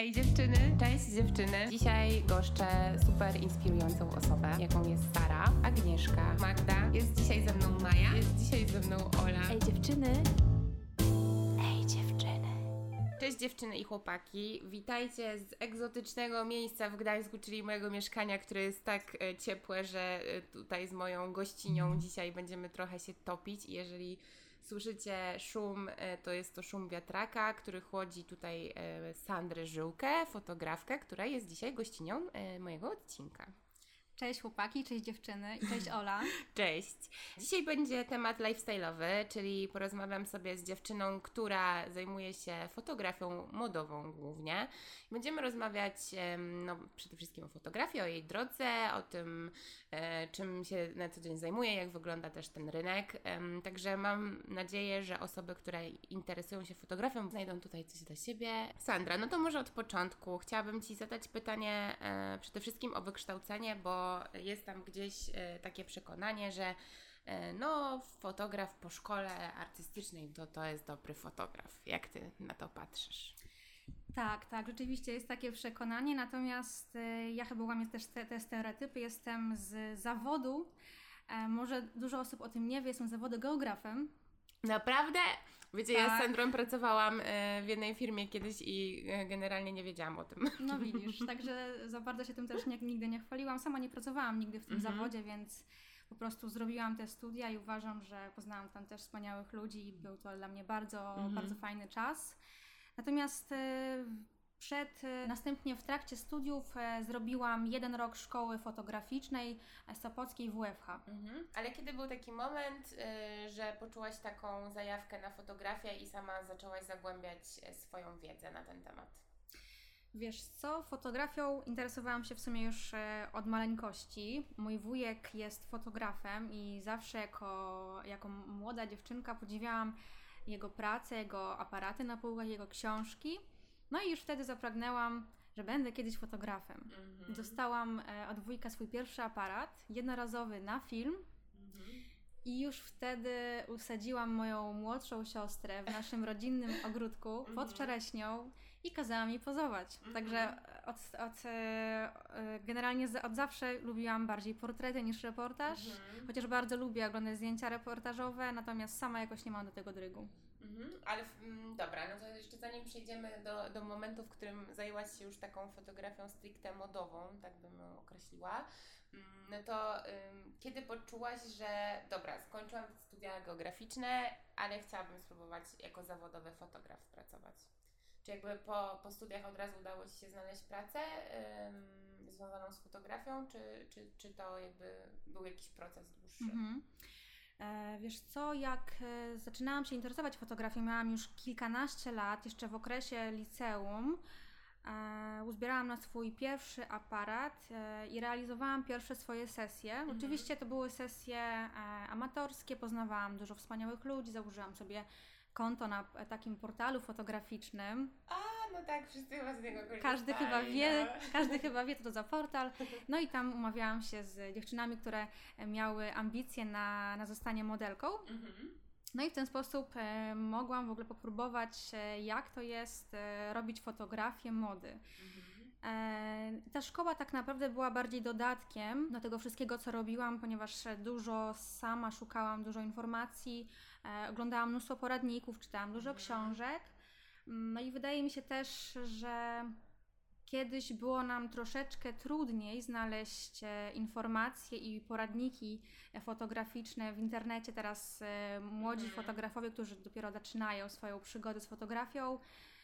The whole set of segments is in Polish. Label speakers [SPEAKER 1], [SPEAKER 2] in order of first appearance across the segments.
[SPEAKER 1] Ej dziewczyny, cześć dziewczyny. Dzisiaj goszczę super inspirującą osobę, jaką jest Sara, Agnieszka, Magda. Jest dzisiaj ze mną Maja, jest dzisiaj ze mną Ola.
[SPEAKER 2] Ej dziewczyny. Ej dziewczyny.
[SPEAKER 1] Cześć dziewczyny i chłopaki. Witajcie z egzotycznego miejsca w Gdańsku, czyli mojego mieszkania, które jest tak e, ciepłe, że e, tutaj z moją gościnią dzisiaj będziemy trochę się topić. I Jeżeli słyszycie szum, e, to jest to szum wiatraka, który chłodzi tutaj e, Sandrę Żyłkę, fotografkę, która jest dzisiaj gościnią e, mojego odcinka.
[SPEAKER 2] Cześć chłopaki, cześć dziewczyny i cześć Ola.
[SPEAKER 1] Cześć. Dzisiaj będzie temat lifestyle'owy, czyli porozmawiam sobie z dziewczyną, która zajmuje się fotografią modową głównie. Będziemy rozmawiać no, przede wszystkim o fotografii, o jej drodze, o tym, czym się na co dzień zajmuje, jak wygląda też ten rynek. Także mam nadzieję, że osoby, które interesują się fotografią, znajdą tutaj coś dla siebie. Sandra, no to może od początku chciałabym Ci zadać pytanie e, przede wszystkim o wykształcenie, bo jest tam gdzieś e, takie przekonanie, że e, no, fotograf po szkole artystycznej to, to jest dobry fotograf. Jak Ty na to patrzysz?
[SPEAKER 2] Tak, tak, rzeczywiście jest takie przekonanie, natomiast e, ja chyba łamię też te, te stereotypy. Jestem z zawodu, e, może dużo osób o tym nie wie, jestem z zawodu geografem.
[SPEAKER 1] Naprawdę? Wiecie, ja z
[SPEAKER 2] Tak.
[SPEAKER 1] Sandrą pracowałam e, w jednej firmie kiedyś i generalnie nie wiedziałam o tym.
[SPEAKER 2] No widzisz, także za bardzo się tym też nie, nigdy nie chwaliłam. Sama nie pracowałam nigdy w tym zawodzie, więc po prostu zrobiłam te studia i uważam, że poznałam tam też wspaniałych ludzi i był to dla mnie bardzo, bardzo fajny czas. Natomiast e, przed, e, następnie w trakcie studiów e, zrobiłam jeden rok szkoły fotograficznej e, Sopockiej WFH.
[SPEAKER 1] Mhm. Ale kiedy był taki moment, y, że poczułaś taką zajawkę na fotografię i sama zaczęłaś zagłębiać e, swoją wiedzę na ten temat?
[SPEAKER 2] Wiesz co, fotografią interesowałam się w sumie już od maleńkości. Mój wujek jest fotografem i zawsze jako, jako młoda dziewczynka podziwiałam jego pracę, jego aparaty na półkach, jego książki. No i już wtedy zapragnęłam, że będę kiedyś fotografem. Dostałam e, od wujka swój pierwszy aparat, jednorazowy na film. I już wtedy usadziłam moją młodszą siostrę w naszym rodzinnym ogródku pod czereśnią i kazałam jej pozować. Także od, od, e, e, generalnie od zawsze lubiłam bardziej portrety niż reportaż, chociaż bardzo lubię oglądać zdjęcia reportażowe, natomiast sama jakoś nie mam do tego drygu.
[SPEAKER 1] Mhm, ale w- mm, dobra, no to jeszcze zanim przejdziemy do, do momentu, w którym zajęłaś się już taką fotografią stricte modową, tak bym ją określiła, mm, no to ym, kiedy poczułaś, że dobra, skończyłam studia geograficzne, ale chciałabym spróbować jako zawodowy fotograf pracować? Czy jakby po, po studiach od razu udało Ci się znaleźć pracę ym, związaną z fotografią, czy, czy, czy to jakby był jakiś proces dłuższy?
[SPEAKER 2] Mhm. E, Wiesz co, jak e, zaczynałam się interesować fotografią, miałam już kilkanaście lat, jeszcze w okresie liceum. E, uzbierałam na swój pierwszy aparat i realizowałam pierwsze swoje sesje. Oczywiście to były sesje amatorskie, poznawałam dużo wspaniałych ludzi, założyłam sobie konto na takim portalu fotograficznym.
[SPEAKER 1] A, no tak, wszyscy chyba z niego korzystają.
[SPEAKER 2] Każdy chyba wie,
[SPEAKER 1] no.
[SPEAKER 2] każdy chyba wie, co to za portal. No i tam umawiałam się z dziewczynami, które miały ambicje na, na zostanie modelką.
[SPEAKER 1] Mhm.
[SPEAKER 2] No i w ten sposób e, mogłam w ogóle popróbować, e, jak to jest e, robić fotografię mody. E, ta szkoła tak naprawdę była bardziej dodatkiem do tego wszystkiego, co robiłam, ponieważ e, dużo sama szukałam, dużo informacji, e, oglądałam mnóstwo poradników, czytałam dużo książek. Mm, No i wydaje mi się też, że kiedyś było nam troszeczkę trudniej znaleźć e, informacje i poradniki e, fotograficzne w internecie. Teraz e, młodzi fotografowie, którzy dopiero zaczynają swoją przygodę z fotografią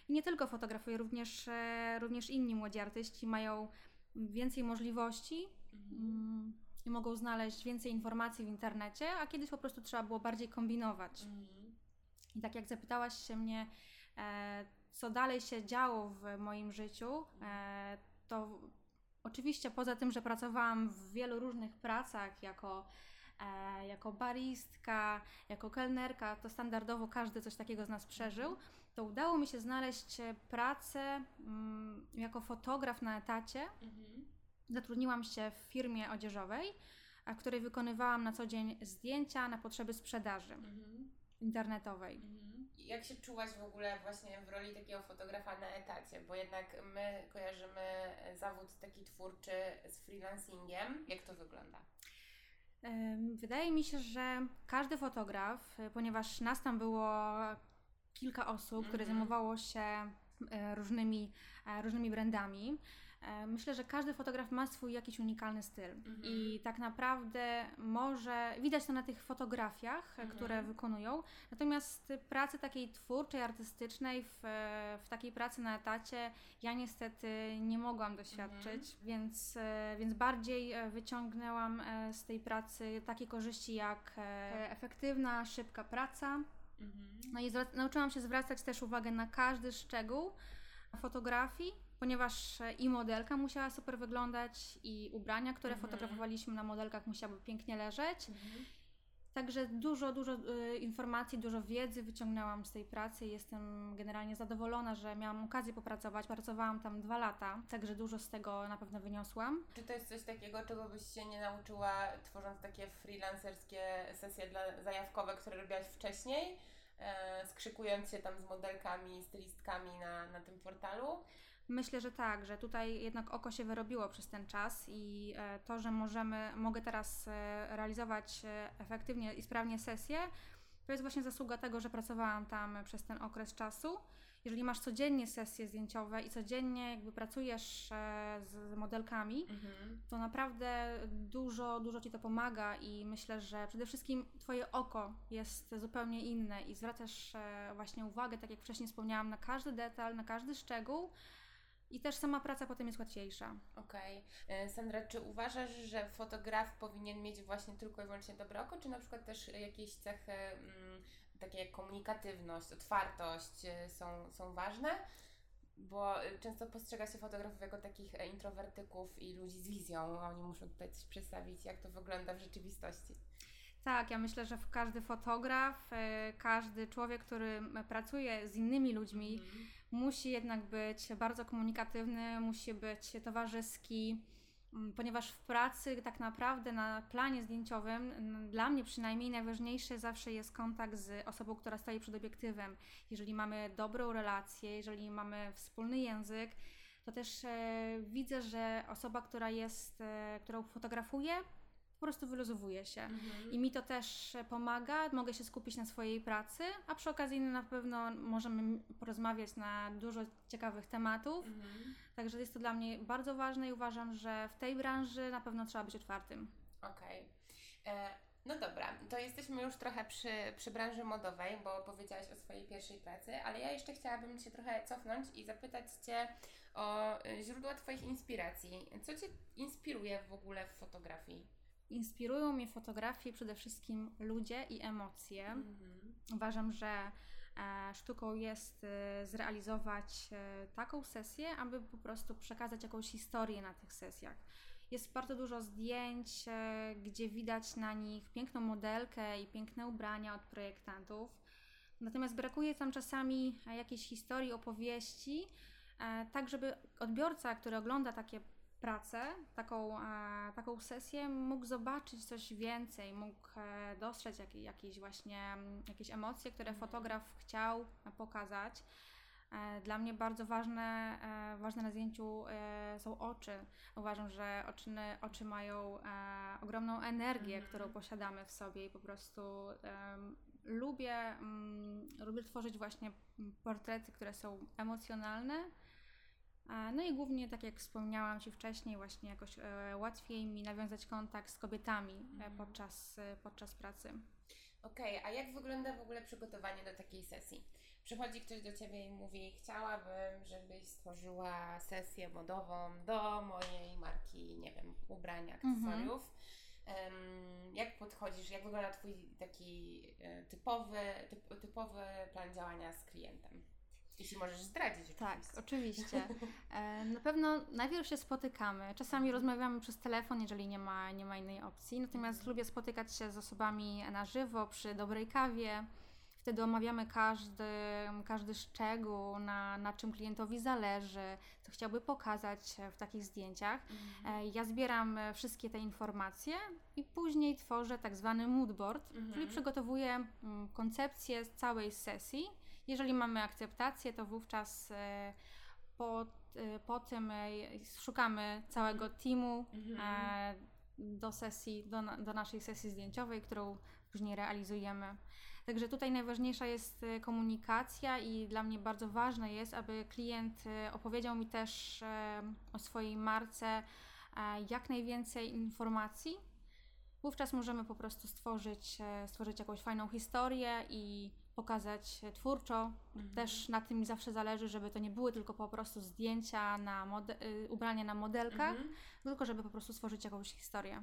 [SPEAKER 2] i nie tylko fotografowie, również, e, również inni młodzi artyści mają więcej możliwości mm, i mogą znaleźć więcej informacji w internecie, a kiedyś po prostu trzeba było bardziej kombinować. I tak jak zapytałaś się mnie, e, co dalej się działo w moim życiu, e, to oczywiście poza tym, że pracowałam w wielu różnych pracach jako, jako baristka, jako kelnerka, to standardowo każdy coś takiego z nas przeżył, to udało mi się znaleźć e, pracę mm, jako fotograf na etacie.
[SPEAKER 1] Mhm.
[SPEAKER 2] Zatrudniłam się w firmie odzieżowej, a w której wykonywałam na co dzień zdjęcia na potrzeby sprzedaży
[SPEAKER 1] Mhm.
[SPEAKER 2] internetowej.
[SPEAKER 1] Mhm. jak się czułaś w ogóle właśnie w roli takiego fotografa na etacie? Bo jednak my kojarzymy zawód taki twórczy z freelancingiem. Jak to wygląda?
[SPEAKER 2] Wydaje mi się, że każdy fotograf, e, ponieważ nas tam było kilka osób, które mhm. zajmowało się e, różnymi, e, różnymi brandami, myślę, że każdy fotograf ma swój jakiś unikalny styl mhm. i tak naprawdę może, widać to na tych fotografiach, mhm. które wykonują, natomiast pracy takiej twórczej, artystycznej, w, w takiej pracy na etacie ja niestety nie mogłam doświadczyć, mhm. więc, e, więc bardziej e, wyciągnęłam z tej pracy takie korzyści jak efektywna, szybka praca, mhm. no i nauczyłam się zwracać też uwagę na każdy szczegół fotografii, ponieważ i modelka musiała super wyglądać, i ubrania, które mhm. fotografowaliśmy na modelkach, musiały pięknie leżeć. Mhm. Także dużo, dużo y, informacji, dużo wiedzy wyciągnęłam z tej pracy. Jestem generalnie zadowolona, że miałam okazję popracować. Pracowałam tam dwa lata, także dużo z tego na pewno wyniosłam.
[SPEAKER 1] Czy to jest coś takiego, czego byś się nie nauczyła, tworząc takie freelancerskie sesje dla zajawkowe, które robiłaś wcześniej? E, skrzykując się tam z modelkami, stylistkami na, na tym portalu?
[SPEAKER 2] Myślę, że tak, że tutaj jednak oko się wyrobiło przez ten czas i e, to, że możemy, mogę teraz e, realizować e, efektywnie i sprawnie sesje, to jest właśnie zasługa tego, że pracowałam tam przez ten okres czasu. Jeżeli masz codziennie sesje zdjęciowe i codziennie jakby pracujesz z modelkami, mhm. to naprawdę dużo, dużo Ci to pomaga i myślę, że przede wszystkim Twoje oko jest zupełnie inne i zwracasz właśnie uwagę, tak jak wcześniej wspomniałam, na każdy detal, na każdy szczegół, i też sama praca potem jest łatwiejsza.
[SPEAKER 1] Okej. Okay. E, Sandra, czy uważasz, że fotograf powinien mieć właśnie tylko i wyłącznie dobre oko, czy na przykład też jakieś cechy mm, takie jak komunikatywność, otwartość e, są, są ważne? Bo e, często postrzega się fotografów jako takich introwertyków i ludzi z wizją. Oni muszą tutaj coś przedstawić, jak to wygląda w rzeczywistości.
[SPEAKER 2] Tak, ja myślę, że każdy fotograf, każdy człowiek, który pracuje z innymi ludźmi, mm musi jednak być bardzo komunikatywny, musi być towarzyski, mm, ponieważ w pracy tak naprawdę na planie zdjęciowym, dla mnie przynajmniej najważniejszy zawsze jest kontakt z osobą, która stoi przed obiektywem. Jeżeli mamy dobrą relację, jeżeli mamy wspólny język, to też e, widzę, że osoba, która jest, e, którą fotografuję, po prostu wyluzowuje się. Mhm. I mi to też pomaga, mogę się skupić na swojej pracy, a przy okazji na pewno możemy porozmawiać na dużo ciekawych tematów. Mhm. Także jest to dla mnie bardzo ważne i uważam, że w tej branży na pewno trzeba być otwartym.
[SPEAKER 1] Okej. Okay. E, no dobra, to jesteśmy już trochę przy, przy branży modowej, bo powiedziałaś o swojej pierwszej pracy, ale ja jeszcze chciałabym się trochę cofnąć i zapytać Cię o e, źródła Twoich inspiracji. Co Cię inspiruje w ogóle w fotografii?
[SPEAKER 2] Inspirują mnie fotografie przede wszystkim ludzie i emocje. Mhm. Uważam, że e, sztuką jest e, zrealizować e, taką sesję, aby po prostu przekazać jakąś historię na tych sesjach. Jest bardzo dużo zdjęć, gdzie widać na nich piękną modelkę i piękne ubrania od projektantów. Natomiast brakuje tam czasami jakiejś historii, opowieści, tak żeby odbiorca, który ogląda takie pracę, taką, e, taką sesję, mógł zobaczyć coś więcej, mógł e, dostrzec jak, jakieś właśnie mm, jakieś emocje, które mhm. fotograf chciał pokazać. E, dla mnie bardzo ważne, ważne na zdjęciu są oczy. Uważam, że oczy, oczy mają ogromną energię, którą mhm. posiadamy w sobie i po prostu lubię, mm, lubię tworzyć właśnie portrety, które są emocjonalne no i głównie, tak jak wspomniałam Ci wcześniej, właśnie jakoś e, łatwiej mi nawiązać kontakt z kobietami e, mhm. podczas, e, podczas pracy.
[SPEAKER 1] Okej, okay, a jak wygląda w ogóle przygotowanie do takiej sesji? Przychodzi ktoś do Ciebie i mówi, chciałabym, żebyś stworzyła sesję modową do mojej marki, nie wiem, ubrań, mhm. akcesoriów. Um, jak podchodzisz, jak wygląda Twój taki typowy, typ, typowy plan działania z klientem? Jeśli możesz zdradzić.
[SPEAKER 2] Tak, oczywiście. E, na pewno najpierw się spotykamy. Czasami rozmawiamy przez telefon, jeżeli nie ma, nie ma innej opcji. Natomiast lubię spotykać się z osobami na żywo, przy dobrej kawie. Wtedy omawiamy każdy, każdy szczegół, na, na czym klientowi zależy, co chciałby pokazać w takich zdjęciach. Mhm. E, ja zbieram wszystkie te informacje i później tworzę tak zwany moodboard, mhm. czyli przygotowuję mm, koncepcję całej sesji Jeżeli mamy akceptację, to wówczas e, po, e, po tym e, szukamy całego teamu
[SPEAKER 1] Mhm.
[SPEAKER 2] do sesji, do, do naszej sesji zdjęciowej, którą później realizujemy. Także tutaj najważniejsza jest komunikacja i dla mnie bardzo ważne jest, aby klient opowiedział mi też o swojej marce jak najwięcej informacji. Wówczas możemy po prostu stworzyć, stworzyć jakąś fajną historię i pokazać twórczo.
[SPEAKER 1] Mhm.
[SPEAKER 2] Też na tym mi zawsze zależy, żeby to nie były tylko po prostu zdjęcia na mode- y, ubrania na modelkach,
[SPEAKER 1] Mhm.
[SPEAKER 2] tylko żeby po prostu stworzyć jakąś historię.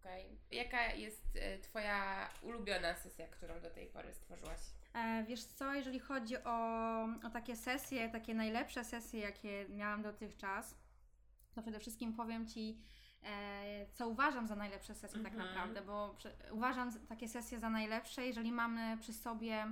[SPEAKER 1] Okej. Jaka jest e, Twoja ulubiona sesja, którą do tej pory stworzyłaś?
[SPEAKER 2] E, wiesz co, jeżeli chodzi o, o takie sesje, takie najlepsze sesje, jakie miałam dotychczas, to przede wszystkim powiem Ci, e, co uważam za najlepsze sesje tak
[SPEAKER 1] Mhm.
[SPEAKER 2] naprawdę, bo prze, uważam takie sesje za najlepsze, jeżeli mamy przy sobie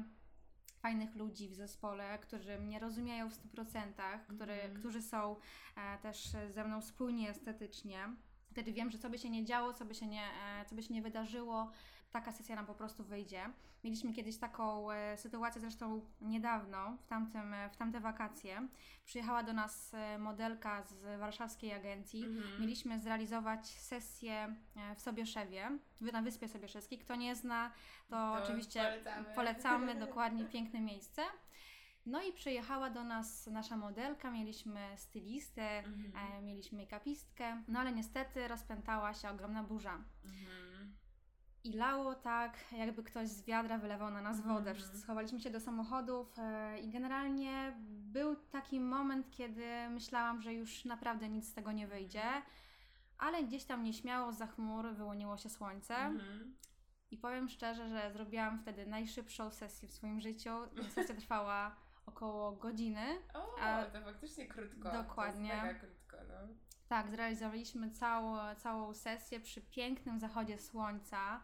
[SPEAKER 2] fajnych ludzi w zespole, którzy mnie rozumieją w 100%, który,
[SPEAKER 1] Mhm.
[SPEAKER 2] którzy są e, też ze mną spójni estetycznie. Wtedy wiem, że co by się nie działo, co by się nie, e, co by się nie wydarzyło, taka sesja nam po prostu wyjdzie. Mieliśmy kiedyś taką e, sytuację, zresztą niedawno, w, tamtym, e, w tamte wakacje. Przyjechała do nas modelka z warszawskiej agencji.
[SPEAKER 1] Mhm.
[SPEAKER 2] Mieliśmy zrealizować sesję w Sobieszewie, na Wyspie Sobieszewskiej. Kto nie zna, to,
[SPEAKER 1] To
[SPEAKER 2] oczywiście
[SPEAKER 1] polecamy.
[SPEAKER 2] polecamy, dokładnie piękne miejsce. No i przyjechała do nas nasza modelka, mieliśmy stylistę,
[SPEAKER 1] Mhm.
[SPEAKER 2] e, mieliśmy make-upistkę, no ale niestety rozpętała się ogromna burza.
[SPEAKER 1] Mhm.
[SPEAKER 2] I lało tak, jakby ktoś z wiadra wylewał na nas wodę.
[SPEAKER 1] Mhm.
[SPEAKER 2] Schowaliśmy się do samochodów e, i generalnie był taki moment, kiedy myślałam, że już naprawdę nic z tego nie wyjdzie. Ale gdzieś tam nieśmiało za chmur wyłoniło się słońce.
[SPEAKER 1] Mhm.
[SPEAKER 2] I powiem szczerze, że zrobiłam wtedy najszybszą sesję w swoim życiu. Sesja trwała około godziny.
[SPEAKER 1] O,
[SPEAKER 2] A-
[SPEAKER 1] to faktycznie krótko.
[SPEAKER 2] Dokładnie.
[SPEAKER 1] To mega krótko, no.
[SPEAKER 2] Tak, zrealizowaliśmy całą, całą sesję przy pięknym zachodzie słońca.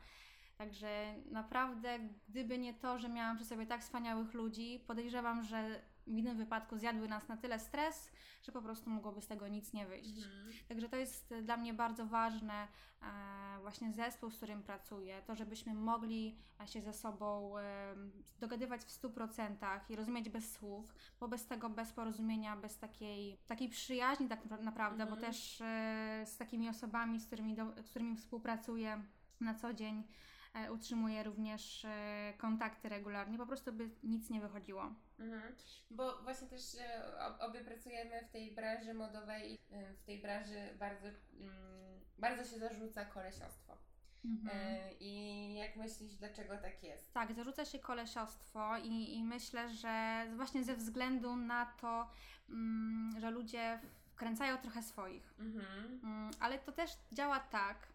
[SPEAKER 2] Także naprawdę, gdyby nie to, że miałam przy sobie tak wspaniałych ludzi, podejrzewam, że w innym wypadku zjadły nas na tyle stres, że po prostu mogłoby z tego nic nie wyjść.
[SPEAKER 1] Mhm.
[SPEAKER 2] Także to jest dla mnie bardzo ważne, e, właśnie zespół, z którym pracuję, to żebyśmy mogli e, się ze sobą e, dogadywać w 100% i rozumieć bez słów, bo bez tego, bez porozumienia, bez takiej, takiej przyjaźni tak napra- naprawdę, bo
[SPEAKER 1] Mhm.
[SPEAKER 2] też e, z takimi osobami, z którymi, do, z którymi współpracuję na co dzień, utrzymuję również kontakty regularnie, po prostu by nic nie wychodziło.
[SPEAKER 1] Mhm. Bo właśnie też e, ob- obie pracujemy w tej branży modowej i e, w tej branży bardzo, mm, bardzo się zarzuca kolesiostwo. E, I jak myślisz, dlaczego tak jest?
[SPEAKER 2] Tak, zarzuca się kolesiostwo i, i myślę, że właśnie ze względu na to, mm, że ludzie wkręcają trochę swoich.
[SPEAKER 1] Mhm.
[SPEAKER 2] Mm, ale to też działa tak,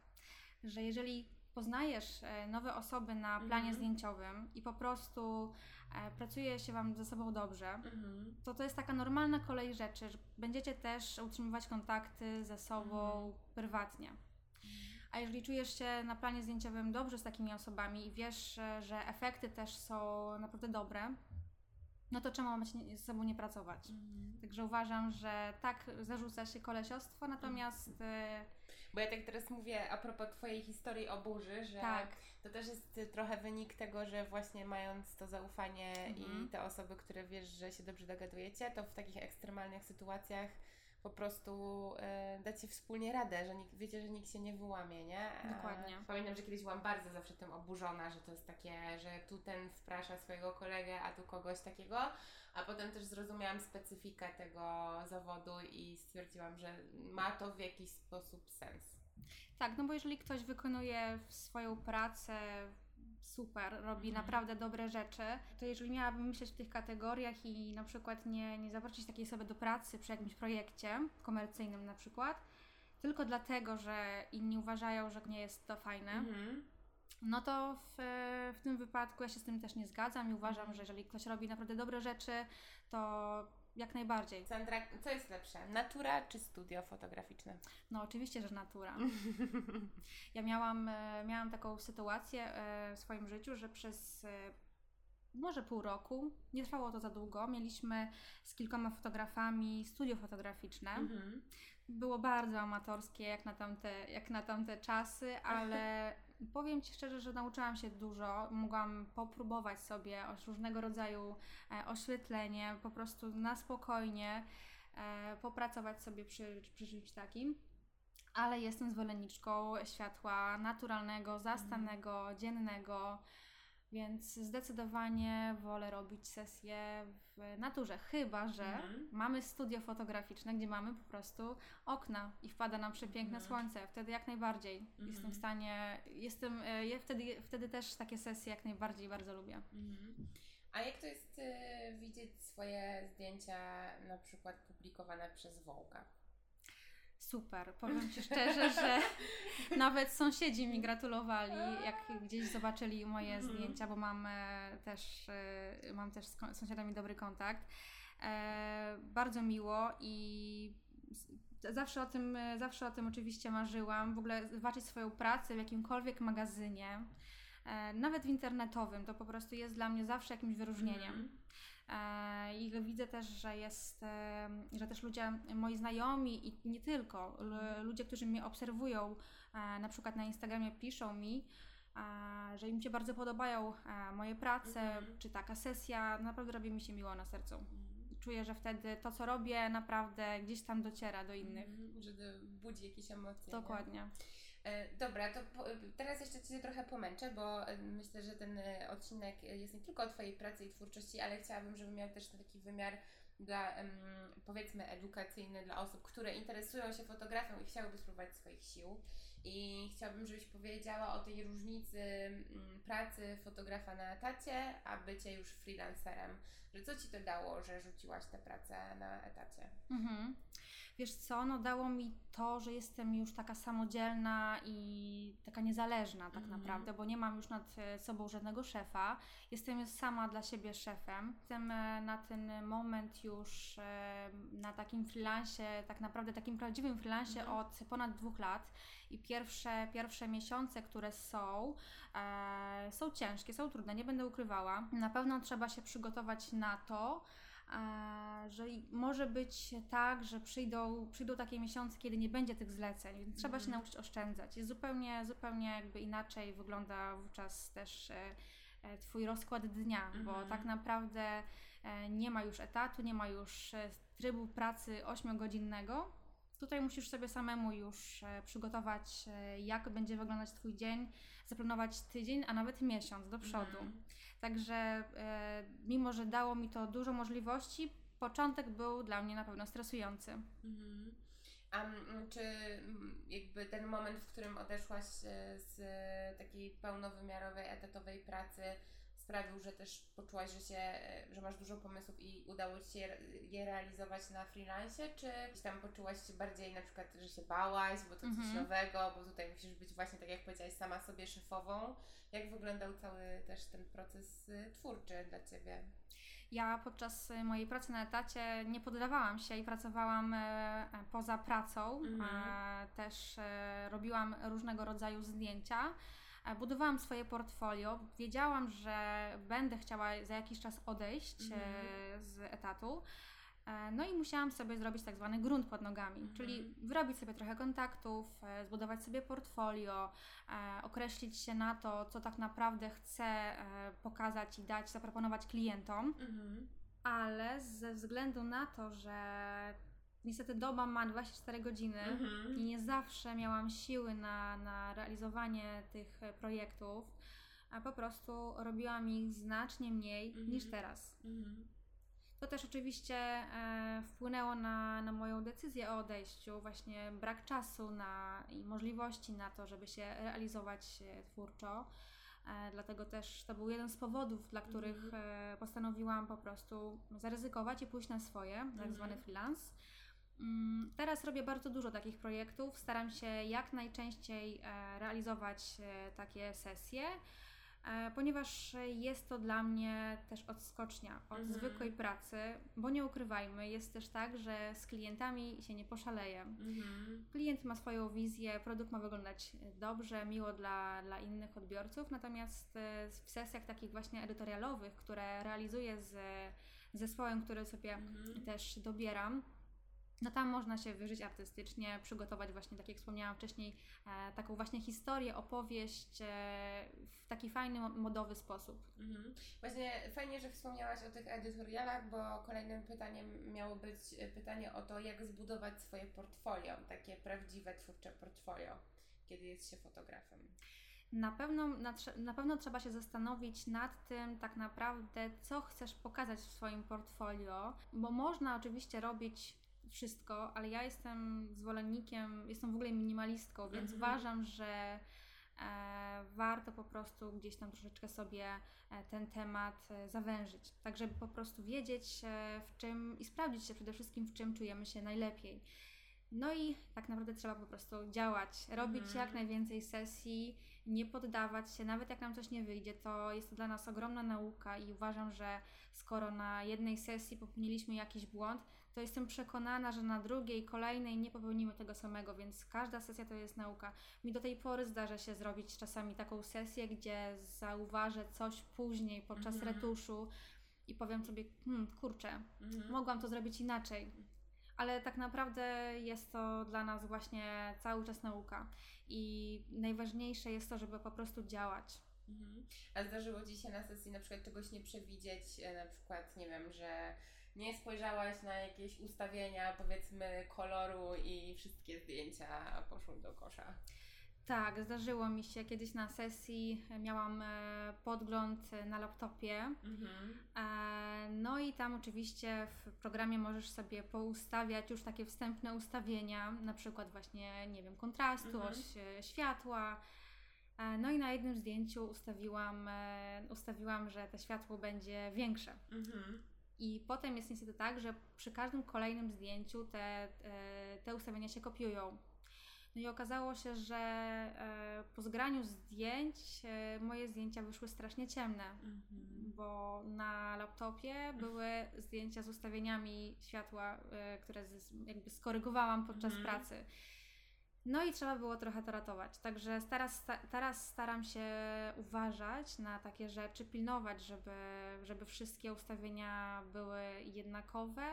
[SPEAKER 2] że jeżeli poznajesz e, nowe osoby na planie
[SPEAKER 1] Mhm.
[SPEAKER 2] zdjęciowym i po prostu e, pracuje się Wam ze sobą dobrze,
[SPEAKER 1] Mhm.
[SPEAKER 2] to to jest taka normalna kolej rzeczy, że będziecie też utrzymywać kontakty ze sobą
[SPEAKER 1] Mhm.
[SPEAKER 2] prywatnie. A jeżeli czujesz się na planie zdjęciowym dobrze z takimi osobami i wiesz, e, że efekty też są naprawdę dobre, no to czemu mamy się z sobą nie pracować? Także uważam, że tak zarzuca się kolesiostwo, natomiast
[SPEAKER 1] Bo ja tak teraz mówię a propos Twojej historii o burzy, że
[SPEAKER 2] tak,
[SPEAKER 1] to też jest trochę wynik tego, że właśnie mając to zaufanie
[SPEAKER 2] Mhm.
[SPEAKER 1] i te osoby, które wiesz, że się dobrze dogadujecie, to w takich ekstremalnych sytuacjach po prostu y, dacie wspólnie radę, że nikt, wiecie, że nikt się nie wyłamie, nie? A
[SPEAKER 2] Dokładnie.
[SPEAKER 1] Pamiętam, że kiedyś byłam bardzo zawsze tym oburzona, że to jest takie, że tu ten wprasza swojego kolegę, a tu kogoś takiego, a potem też zrozumiałam specyfikę tego zawodu i stwierdziłam, że ma to w jakiś sposób sens.
[SPEAKER 2] tak, no bo jeżeli ktoś wykonuje swoją pracę super, robi
[SPEAKER 1] Mhm.
[SPEAKER 2] naprawdę dobre rzeczy, to jeżeli miałabym myśleć w tych kategoriach i na przykład nie, nie zaprosić takiej osoby do pracy przy jakimś projekcie komercyjnym na przykład, tylko dlatego, że inni uważają, że nie jest to fajne,
[SPEAKER 1] Mhm.
[SPEAKER 2] no to w, w tym wypadku ja się z tym też nie zgadzam i uważam,
[SPEAKER 1] Mhm.
[SPEAKER 2] że jeżeli ktoś robi naprawdę dobre rzeczy, to jak najbardziej.
[SPEAKER 1] Sandra, co jest lepsze? Natura czy studio fotograficzne?
[SPEAKER 2] No oczywiście, że natura. Ja miałam, e, miałam taką sytuację e, w swoim życiu, że przez e, może pół roku, nie trwało to za długo, mieliśmy z kilkoma fotografami studio fotograficzne.
[SPEAKER 1] Mhm.
[SPEAKER 2] Było bardzo amatorskie jak na tamte, jak na tamte czasy, ale Powiem Ci szczerze, że nauczyłam się dużo. Mogłam popróbować sobie różnego rodzaju e, oświetlenie, po prostu na spokojnie e, popracować sobie przy, przy czymś takim. Ale jestem zwolenniczką światła naturalnego, zastanego, dziennego. Więc zdecydowanie wolę robić sesję w naturze, chyba że
[SPEAKER 1] Mhm.
[SPEAKER 2] mamy studio fotograficzne, gdzie mamy po prostu okna i wpada nam przepiękne
[SPEAKER 1] Mhm.
[SPEAKER 2] słońce. Wtedy jak najbardziej jestem w stanie, jestem, e, ja wtedy, wtedy też takie sesje jak najbardziej bardzo lubię.
[SPEAKER 1] Mhm. A jak to jest y, widzieć swoje zdjęcia na przykład publikowane przez Wołka?
[SPEAKER 2] Super. Powiem Ci szczerze, że nawet sąsiedzi mi gratulowali, jak gdzieś zobaczyli moje
[SPEAKER 1] Mhm.
[SPEAKER 2] zdjęcia, bo mam e, też, e, mam też z sąsiadami dobry kontakt. E, bardzo miło i zawsze o tym, zawsze o tym oczywiście marzyłam. W ogóle zobaczyć swoją pracę w jakimkolwiek magazynie, nawet w internetowym, to po prostu jest dla mnie zawsze jakimś wyróżnieniem.
[SPEAKER 1] Mhm.
[SPEAKER 2] E, I widzę też, że jest, e, że też ludzie, moi znajomi i nie tylko, ludzie, którzy mnie obserwują, e, na przykład na Instagramie piszą mi, że im się bardzo podobają moje prace,
[SPEAKER 1] Mhm.
[SPEAKER 2] czy taka sesja, naprawdę robi mi się miło na sercu. Czuję, że wtedy to, co robię, naprawdę gdzieś tam dociera do innych.
[SPEAKER 1] Mhm. Że to budzi jakieś emocje. nie?
[SPEAKER 2] Dokładnie.
[SPEAKER 1] E, Dobra, to teraz jeszcze Cię trochę pomęczę, bo e, myślę, że ten e, odcinek e, jest nie tylko o Twojej pracy i twórczości, ale chciałabym, żeby miał też taki wymiar dla, powiedzmy, edukacyjny dla osób, które interesują się fotografią i chciałyby spróbować swoich sił. I chciałabym, żebyś powiedziała o tej różnicy mm, pracy fotografa na etacie, a bycie już freelancerem. Że co Ci to dało, że rzuciłaś tę pracę na etacie?
[SPEAKER 2] Mhm. Wiesz co, no dało mi to, że jestem już taka samodzielna i taka niezależna tak
[SPEAKER 1] Mhm.
[SPEAKER 2] naprawdę, bo nie mam już nad sobą żadnego szefa. Jestem już sama dla siebie szefem. Jestem e, na ten moment już e, na takim freelancie, tak naprawdę takim prawdziwym freelancie
[SPEAKER 1] Mhm.
[SPEAKER 2] od ponad dwóch lat i pierwsze, pierwsze miesiące, które są, e, są ciężkie, są trudne, nie będę ukrywała. Na pewno trzeba się przygotować na to, e, że może być tak, że przyjdą, przyjdą takie miesiące, kiedy nie będzie tych zleceń, więc trzeba się
[SPEAKER 1] Mhm.
[SPEAKER 2] nauczyć oszczędzać. Jest zupełnie, zupełnie jakby inaczej wygląda wówczas też e, e, Twój rozkład dnia, bo
[SPEAKER 1] Mhm.
[SPEAKER 2] tak naprawdę nie ma już etatu, nie ma już trybu pracy 8-godzinnego. Tutaj musisz sobie samemu już e, przygotować, e, jak będzie wyglądać Twój dzień, zaplanować tydzień, a nawet miesiąc do przodu.
[SPEAKER 1] Mhm.
[SPEAKER 2] Także e, mimo, że dało mi to dużo możliwości, początek był dla mnie na pewno stresujący.
[SPEAKER 1] Mhm. A mm, czy mm, jakby ten moment, w którym odeszłaś z takiej pełnowymiarowej, etatowej pracy sprawił, że też poczułaś, że się, że masz dużo pomysłów i udało Ci się je, realizować na freelancie, czy gdzieś tam poczułaś się bardziej na przykład, że się bałaś, bo to coś
[SPEAKER 2] Mhm.
[SPEAKER 1] nowego, bo tutaj musisz być właśnie, tak jak powiedziałaś, sama sobie szefową. Jak wyglądał cały też ten proces e, twórczy dla Ciebie?
[SPEAKER 2] Ja podczas e, mojej pracy na etacie nie poddawałam się i pracowałam e, poza pracą.
[SPEAKER 1] Mhm.
[SPEAKER 2] Też e, robiłam różnego rodzaju zdjęcia. Budowałam swoje portfolio. Wiedziałam, że będę chciała za jakiś czas odejść e,
[SPEAKER 1] Mhm.
[SPEAKER 2] z etatu. E, No i musiałam sobie zrobić tak zwany grunt pod nogami,
[SPEAKER 1] Mhm.
[SPEAKER 2] czyli wyrobić sobie trochę kontaktów, e, zbudować sobie portfolio, określić się na to, co tak naprawdę chcę pokazać i dać, zaproponować klientom
[SPEAKER 1] Mhm.
[SPEAKER 2] ale ze względu na to, że niestety doba ma 24 godziny
[SPEAKER 1] Mhm.
[SPEAKER 2] i nie zawsze miałam siły na, na realizowanie tych e, projektów, a po prostu robiłam ich znacznie mniej
[SPEAKER 1] Mhm.
[SPEAKER 2] niż teraz.
[SPEAKER 1] Mhm.
[SPEAKER 2] To też oczywiście e, wpłynęło na, na moją decyzję o odejściu, właśnie brak czasu na, i możliwości na to, żeby się realizować e, twórczo. E, dlatego też to był jeden z powodów, dla których e, postanowiłam po prostu zaryzykować i pójść na swoje, tak
[SPEAKER 1] Mhm.
[SPEAKER 2] zwany freelance. Mm, Teraz robię bardzo dużo takich projektów. Staram się jak najczęściej e, realizować e, takie sesje, e, ponieważ jest to dla mnie też odskocznia od
[SPEAKER 1] Mhm.
[SPEAKER 2] zwykłej pracy, bo nie ukrywajmy, jest też tak, że z klientami się nie poszaleje.
[SPEAKER 1] Mhm.
[SPEAKER 2] Klient ma swoją wizję, produkt ma wyglądać dobrze, miło dla, dla innych odbiorców, natomiast w sesjach takich właśnie edytorialowych, które realizuję z zespołem, który sobie
[SPEAKER 1] Mhm.
[SPEAKER 2] też dobieram, no tam można się wyżyć artystycznie, przygotować właśnie, tak jak wspomniałam wcześniej, e, taką właśnie historię, opowieść e, w taki fajny, modowy sposób.
[SPEAKER 1] Mhm. Właśnie fajnie, że wspomniałaś o tych edytorialach, bo kolejnym pytaniem miało być pytanie o to, jak zbudować swoje portfolio, takie prawdziwe twórcze portfolio, kiedy jest się fotografem.
[SPEAKER 2] Na pewno, na, na, pewno trzeba się zastanowić nad tym, tak naprawdę, co chcesz pokazać w swoim portfolio, bo można oczywiście robić wszystko, ale ja jestem zwolennikiem, jestem w ogóle minimalistką, więc mhm. uważam, że e, warto po prostu gdzieś tam troszeczkę sobie e, ten temat e, zawężyć, tak żeby po prostu wiedzieć e, w czym i sprawdzić się przede wszystkim w czym czujemy się najlepiej. No i tak naprawdę trzeba po prostu działać, robić mhm. jak najwięcej sesji, nie poddawać się, nawet jak nam coś nie wyjdzie, to jest to dla nas ogromna nauka i uważam, że skoro na jednej sesji popełniliśmy jakiś błąd, to jestem przekonana, że na drugiej, kolejnej nie popełnimy tego samego, więc każda sesja to jest nauka. Mi do tej pory zdarza się zrobić czasami taką sesję, gdzie zauważę coś później podczas mhm. retuszu i powiem sobie, hmm, kurczę, mhm. mogłam to zrobić inaczej. Ale tak naprawdę jest to dla nas właśnie cały czas nauka. I najważniejsze jest to, żeby po prostu działać.
[SPEAKER 1] Mhm. A zdarzyło Ci się na sesji na przykład czegoś nie przewidzieć, e, na przykład, nie wiem, że nie spojrzałaś na jakieś ustawienia, powiedzmy, koloru i wszystkie zdjęcia poszły do kosza.
[SPEAKER 2] Tak, zdarzyło mi się kiedyś na sesji, miałam e, podgląd na laptopie. Mhm. E, no i tam oczywiście w programie możesz sobie poustawiać już takie wstępne ustawienia, na przykład właśnie, nie wiem, kontrastu, mhm. oś e, światła. No i na jednym zdjęciu ustawiłam, ustawiłam, że to światło będzie większe. Mhm. I potem jest niestety tak, że przy każdym kolejnym zdjęciu te, e, te ustawienia się kopiują. No i okazało się, że e, po zgraniu zdjęć e, moje zdjęcia wyszły strasznie ciemne, mhm. bo na laptopie były zdjęcia z ustawieniami światła, które jakby skorygowałam podczas mhm. pracy. No i trzeba było trochę to ratować. Także teraz, teraz staram się uważać na takie rzeczy, pilnować, żeby, żeby wszystkie ustawienia były jednakowe,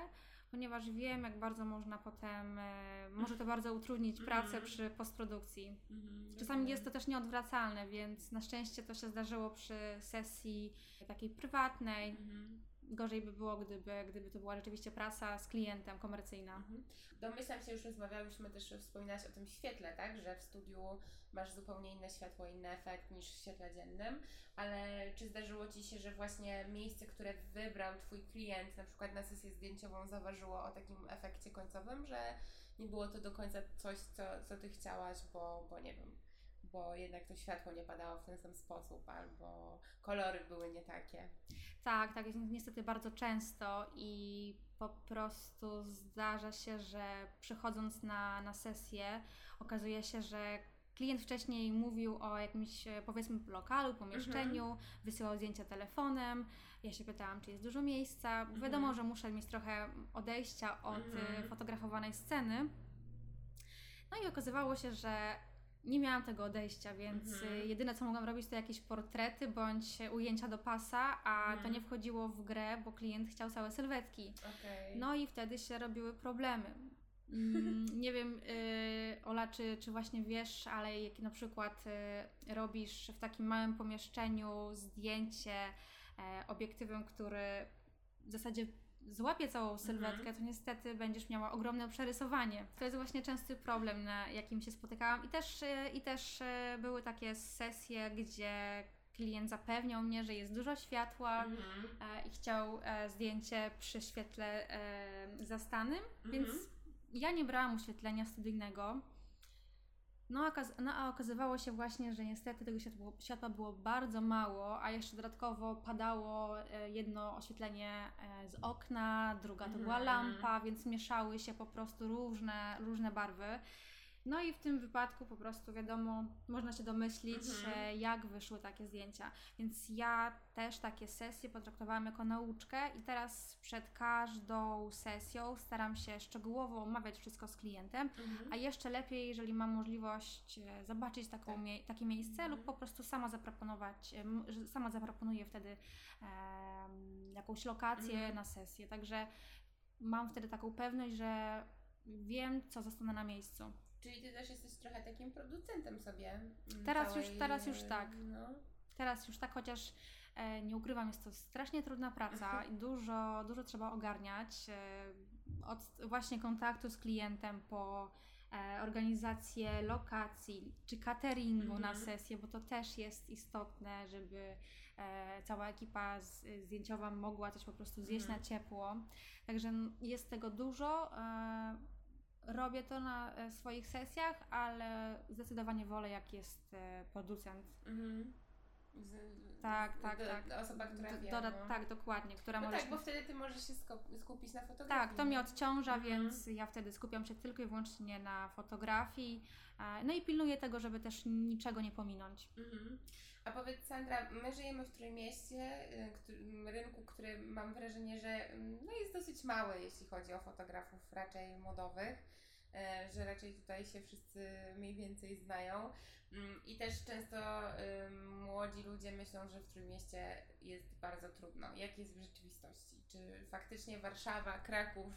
[SPEAKER 2] ponieważ wiem, jak bardzo można potem, e, może to bardzo utrudnić pracę mm. przy postprodukcji. Mm, Czasami jest to też nieodwracalne, więc na szczęście to się zdarzyło przy sesji takiej prywatnej. Gorzej by było, gdyby, gdyby to była rzeczywiście prasa z klientem, komercyjna. Mhm.
[SPEAKER 1] Domyślam się, już rozmawiałyśmy też, wspominałaś o tym świetle, tak? Że w studiu masz zupełnie inne światło, inny efekt niż w świetle dziennym, ale czy zdarzyło Ci się, że właśnie miejsce, które wybrał Twój klient, na przykład na sesję zdjęciową, zauważyło o takim efekcie końcowym, że nie było to do końca coś, co, co Ty chciałaś, bo, bo nie wiem, bo jednak to światło nie padało w ten sam sposób, albo kolory były nie takie.
[SPEAKER 2] Tak, tak, jest niestety bardzo często i po prostu zdarza się, że przychodząc na, na sesję, okazuje się, że klient wcześniej mówił o jakimś powiedzmy lokalu, pomieszczeniu, mhm. wysyłał zdjęcia telefonem. Ja się pytałam, czy jest dużo miejsca. Mhm. Wiadomo, że muszę mieć trochę odejścia od mhm. fotografowanej sceny. No i okazywało się, że nie miałam tego odejścia, więc mhm. jedyne co mogłam robić to jakieś portrety bądź ujęcia do pasa, a mhm. to nie wchodziło w grę, bo klient chciał całe sylwetki. Okay. No i wtedy się robiły problemy. Mm, nie wiem, y, Ola, czy, czy właśnie wiesz, ale jak na przykład y, robisz w takim małym pomieszczeniu zdjęcie e, obiektywem, który w zasadzie złapie całą sylwetkę, mhm. to niestety będziesz miała ogromne przerysowanie. To jest właśnie częsty problem, na jakim się spotykałam. I też, e, i też e, były takie sesje, gdzie klient zapewniał mnie, że jest dużo światła mhm. E, i chciał zdjęcie przy świetle zastanym, mhm. więc ja nie brałam oświetlenia studyjnego. No, no a okazywało się właśnie, że niestety tego światła, było bardzo mało, a jeszcze dodatkowo padało e, jedno oświetlenie e, z okna, druga to była mhm. lampa, więc mieszały się po prostu różne, różne barwy. No i w tym wypadku po prostu wiadomo, można się domyślić, mhm. E, jak wyszły takie zdjęcia. Więc ja też takie sesje potraktowałam jako nauczkę i teraz przed każdą sesją staram się szczegółowo omawiać wszystko z klientem, mhm. a jeszcze lepiej, jeżeli mam możliwość e, zobaczyć taką tak. mie takie miejsce mhm. lub po prostu sama zaproponować, e, sama zaproponuję wtedy jakąś lokację mhm. na sesję. Także mam wtedy taką pewność, że wiem, co zostanę na miejscu.
[SPEAKER 1] Czyli ty też jesteś trochę takim producentem sobie. mm,
[SPEAKER 2] Teraz
[SPEAKER 1] całej,
[SPEAKER 2] już- teraz już
[SPEAKER 1] e,
[SPEAKER 2] tak.
[SPEAKER 1] No.
[SPEAKER 2] Teraz już tak, chociaż e, nie ukrywam, jest to strasznie trudna praca i dużo, dużo trzeba ogarniać. E, od właśnie kontaktu z klientem po e, organizację lokacji czy cateringu na
[SPEAKER 1] Mhm.
[SPEAKER 2] sesję, bo to też jest istotne, żeby e, cała ekipa z, zdjęciowa mogła coś po prostu zjeść
[SPEAKER 1] Mhm.
[SPEAKER 2] na ciepło. Także jest tego dużo. Robię to na e, swoich sesjach, ale zdecydowanie wolę, jak jest e, producent.
[SPEAKER 1] Mhm. Z,
[SPEAKER 2] Tak, tak,
[SPEAKER 1] do,
[SPEAKER 2] tak.
[SPEAKER 1] Osoba, która
[SPEAKER 2] D-
[SPEAKER 1] wie.
[SPEAKER 2] doda-
[SPEAKER 1] no.
[SPEAKER 2] Tak, dokładnie, która
[SPEAKER 1] No
[SPEAKER 2] może.
[SPEAKER 1] tak, bo wtedy ty możesz się skupić na fotografii.
[SPEAKER 2] Tak, to mnie
[SPEAKER 1] nie?
[SPEAKER 2] odciąża,
[SPEAKER 1] Mhm.
[SPEAKER 2] więc ja wtedy skupiam się tylko i wyłącznie na fotografii. e, No i pilnuję tego, żeby też niczego nie pominąć.
[SPEAKER 1] Mhm. A powiedz Sandra, my żyjemy w Trójmieście, y, rynku, który mam wrażenie, że mm, no, jest dosyć mały, jeśli chodzi o fotografów raczej modowych, e, że raczej tutaj się wszyscy mniej więcej znają. Mm, I też często ym, młodzi ludzie myślą, że w Trójmieście jest bardzo trudno. Jak jest w rzeczywistości? Czy faktycznie Warszawa, Kraków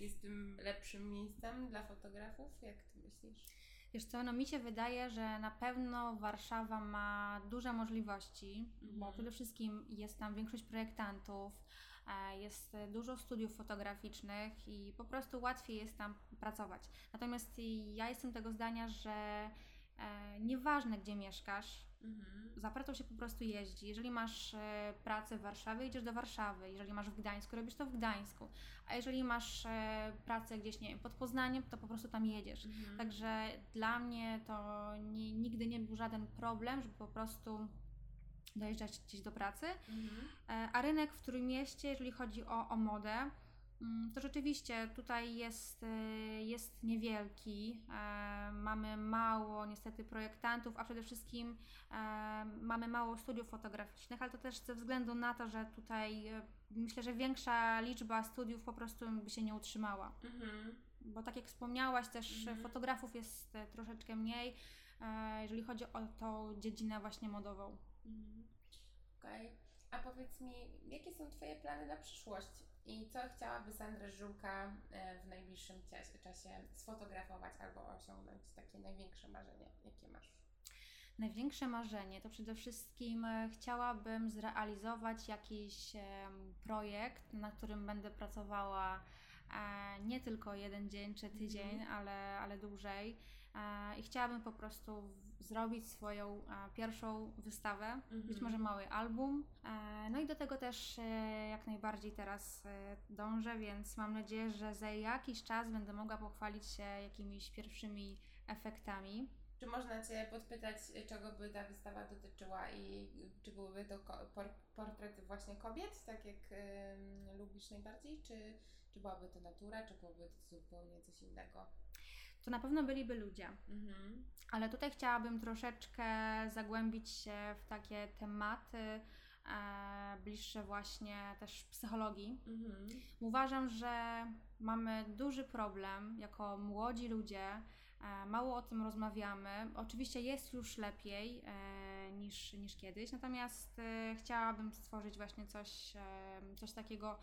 [SPEAKER 1] jest tym lepszym miejscem dla fotografów? Jak ty myślisz?
[SPEAKER 2] Wiesz co, no mi się wydaje, że na pewno Warszawa ma duże możliwości, bo
[SPEAKER 1] Mhm.
[SPEAKER 2] przede wszystkim jest tam większość projektantów, e, jest dużo studiów fotograficznych i po prostu łatwiej jest tam pracować. Natomiast ja jestem tego zdania, że e, nieważne gdzie mieszkasz,
[SPEAKER 1] Mhm.
[SPEAKER 2] za pracą się po prostu jeździ. Jeżeli masz e, pracę w Warszawie, idziesz do Warszawy. Jeżeli masz w Gdańsku, robisz to w Gdańsku. A jeżeli masz e, pracę gdzieś, nie wiem, pod Poznaniem, to po prostu tam jedziesz.
[SPEAKER 1] Mhm.
[SPEAKER 2] Także dla mnie to nie, nigdy nie był żaden problem, żeby po prostu dojeżdżać gdzieś do pracy.
[SPEAKER 1] Mhm.
[SPEAKER 2] E, A rynek w Trójmieście, jeżeli chodzi o, o modę, to rzeczywiście tutaj jest, e, jest niewielki. E, Mamy mało niestety projektantów, a przede wszystkim e, mamy mało studiów fotograficznych, ale to też ze względu na to, że tutaj e, myślę, że większa liczba studiów po prostu by się nie utrzymała.
[SPEAKER 1] Mhm.
[SPEAKER 2] Bo tak jak wspomniałaś, też
[SPEAKER 1] Mhm.
[SPEAKER 2] fotografów jest troszeczkę mniej, jeżeli chodzi o tą dziedzinę właśnie modową.
[SPEAKER 1] Mhm. Okej. A powiedz mi, jakie są Twoje plany na przyszłość? I co chciałaby Sandra Żółka e, w najbliższym czasie sfotografować albo osiągnąć? Takie największe marzenie, jakie masz?
[SPEAKER 2] Największe marzenie to przede wszystkim e, chciałabym zrealizować jakiś projekt, na którym będę pracowała e, nie tylko jeden dzień czy tydzień, ale, ale dłużej. I chciałabym po prostu zrobić swoją e, pierwszą wystawę, być
[SPEAKER 1] Mhm.
[SPEAKER 2] może mały album. E, No i do tego też e, jak najbardziej teraz e, dążę, więc mam nadzieję, że za jakiś czas będę mogła pochwalić się jakimiś pierwszymi efektami.
[SPEAKER 1] Czy można Cię podpytać, czego by ta wystawa dotyczyła i czy byłyby to por- portrety właśnie kobiet, tak jak lubisz najbardziej, czy, czy byłaby to natura, czy byłoby to zupełnie coś innego?
[SPEAKER 2] To na pewno byliby ludzie.
[SPEAKER 1] Mhm.
[SPEAKER 2] Ale tutaj chciałabym troszeczkę zagłębić się w takie tematy e, bliższe właśnie też psychologii.
[SPEAKER 1] Mhm.
[SPEAKER 2] Uważam, że mamy duży problem jako młodzi ludzie. E, mało o tym rozmawiamy. Oczywiście jest już lepiej e, niż, niż kiedyś, natomiast e, chciałabym stworzyć właśnie coś, e, coś takiego,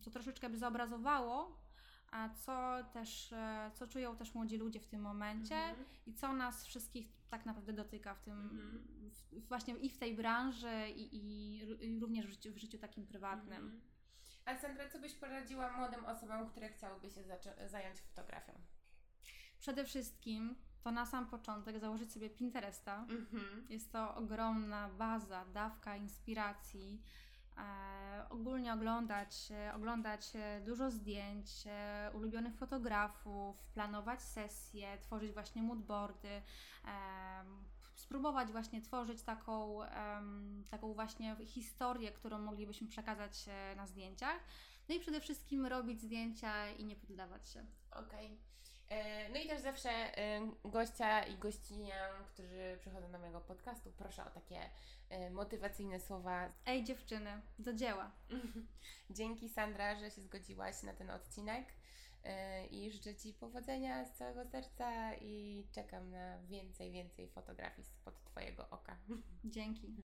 [SPEAKER 2] co troszeczkę by zobrazowało, a co też, e, co czują też młodzi ludzie w tym momencie
[SPEAKER 1] Mhm.
[SPEAKER 2] i co nas wszystkich tak naprawdę dotyka w tym,
[SPEAKER 1] Mhm.
[SPEAKER 2] w, właśnie i w tej branży, i, i, również w życiu, w życiu takim prywatnym.
[SPEAKER 1] Mhm. A Sandra, co byś poradziła młodym osobom, które chciałyby się zająć fotografią?
[SPEAKER 2] Przede wszystkim to na sam początek założyć sobie Pinteresta.
[SPEAKER 1] Mhm.
[SPEAKER 2] Jest to ogromna baza, dawka inspiracji. E, ogólnie oglądać, e, oglądać e, dużo zdjęć, ulubionych fotografów, planować sesje, tworzyć właśnie moodboardy, spróbować właśnie tworzyć taką, taką właśnie historię, którą moglibyśmy przekazać na zdjęciach. No i przede wszystkim robić zdjęcia i nie poddawać się.
[SPEAKER 1] Okej. E, No i też zawsze e, gościa i gościnię, którzy przychodzą do mojego podcastu, proszę o takie e, motywacyjne słowa.
[SPEAKER 2] Ej dziewczyny, do dzieła!
[SPEAKER 1] Dzięki Sandra, że się zgodziłaś na ten odcinek e, i życzę Ci powodzenia z całego serca i czekam na więcej, więcej fotografii spod Twojego oka.
[SPEAKER 2] Dzięki.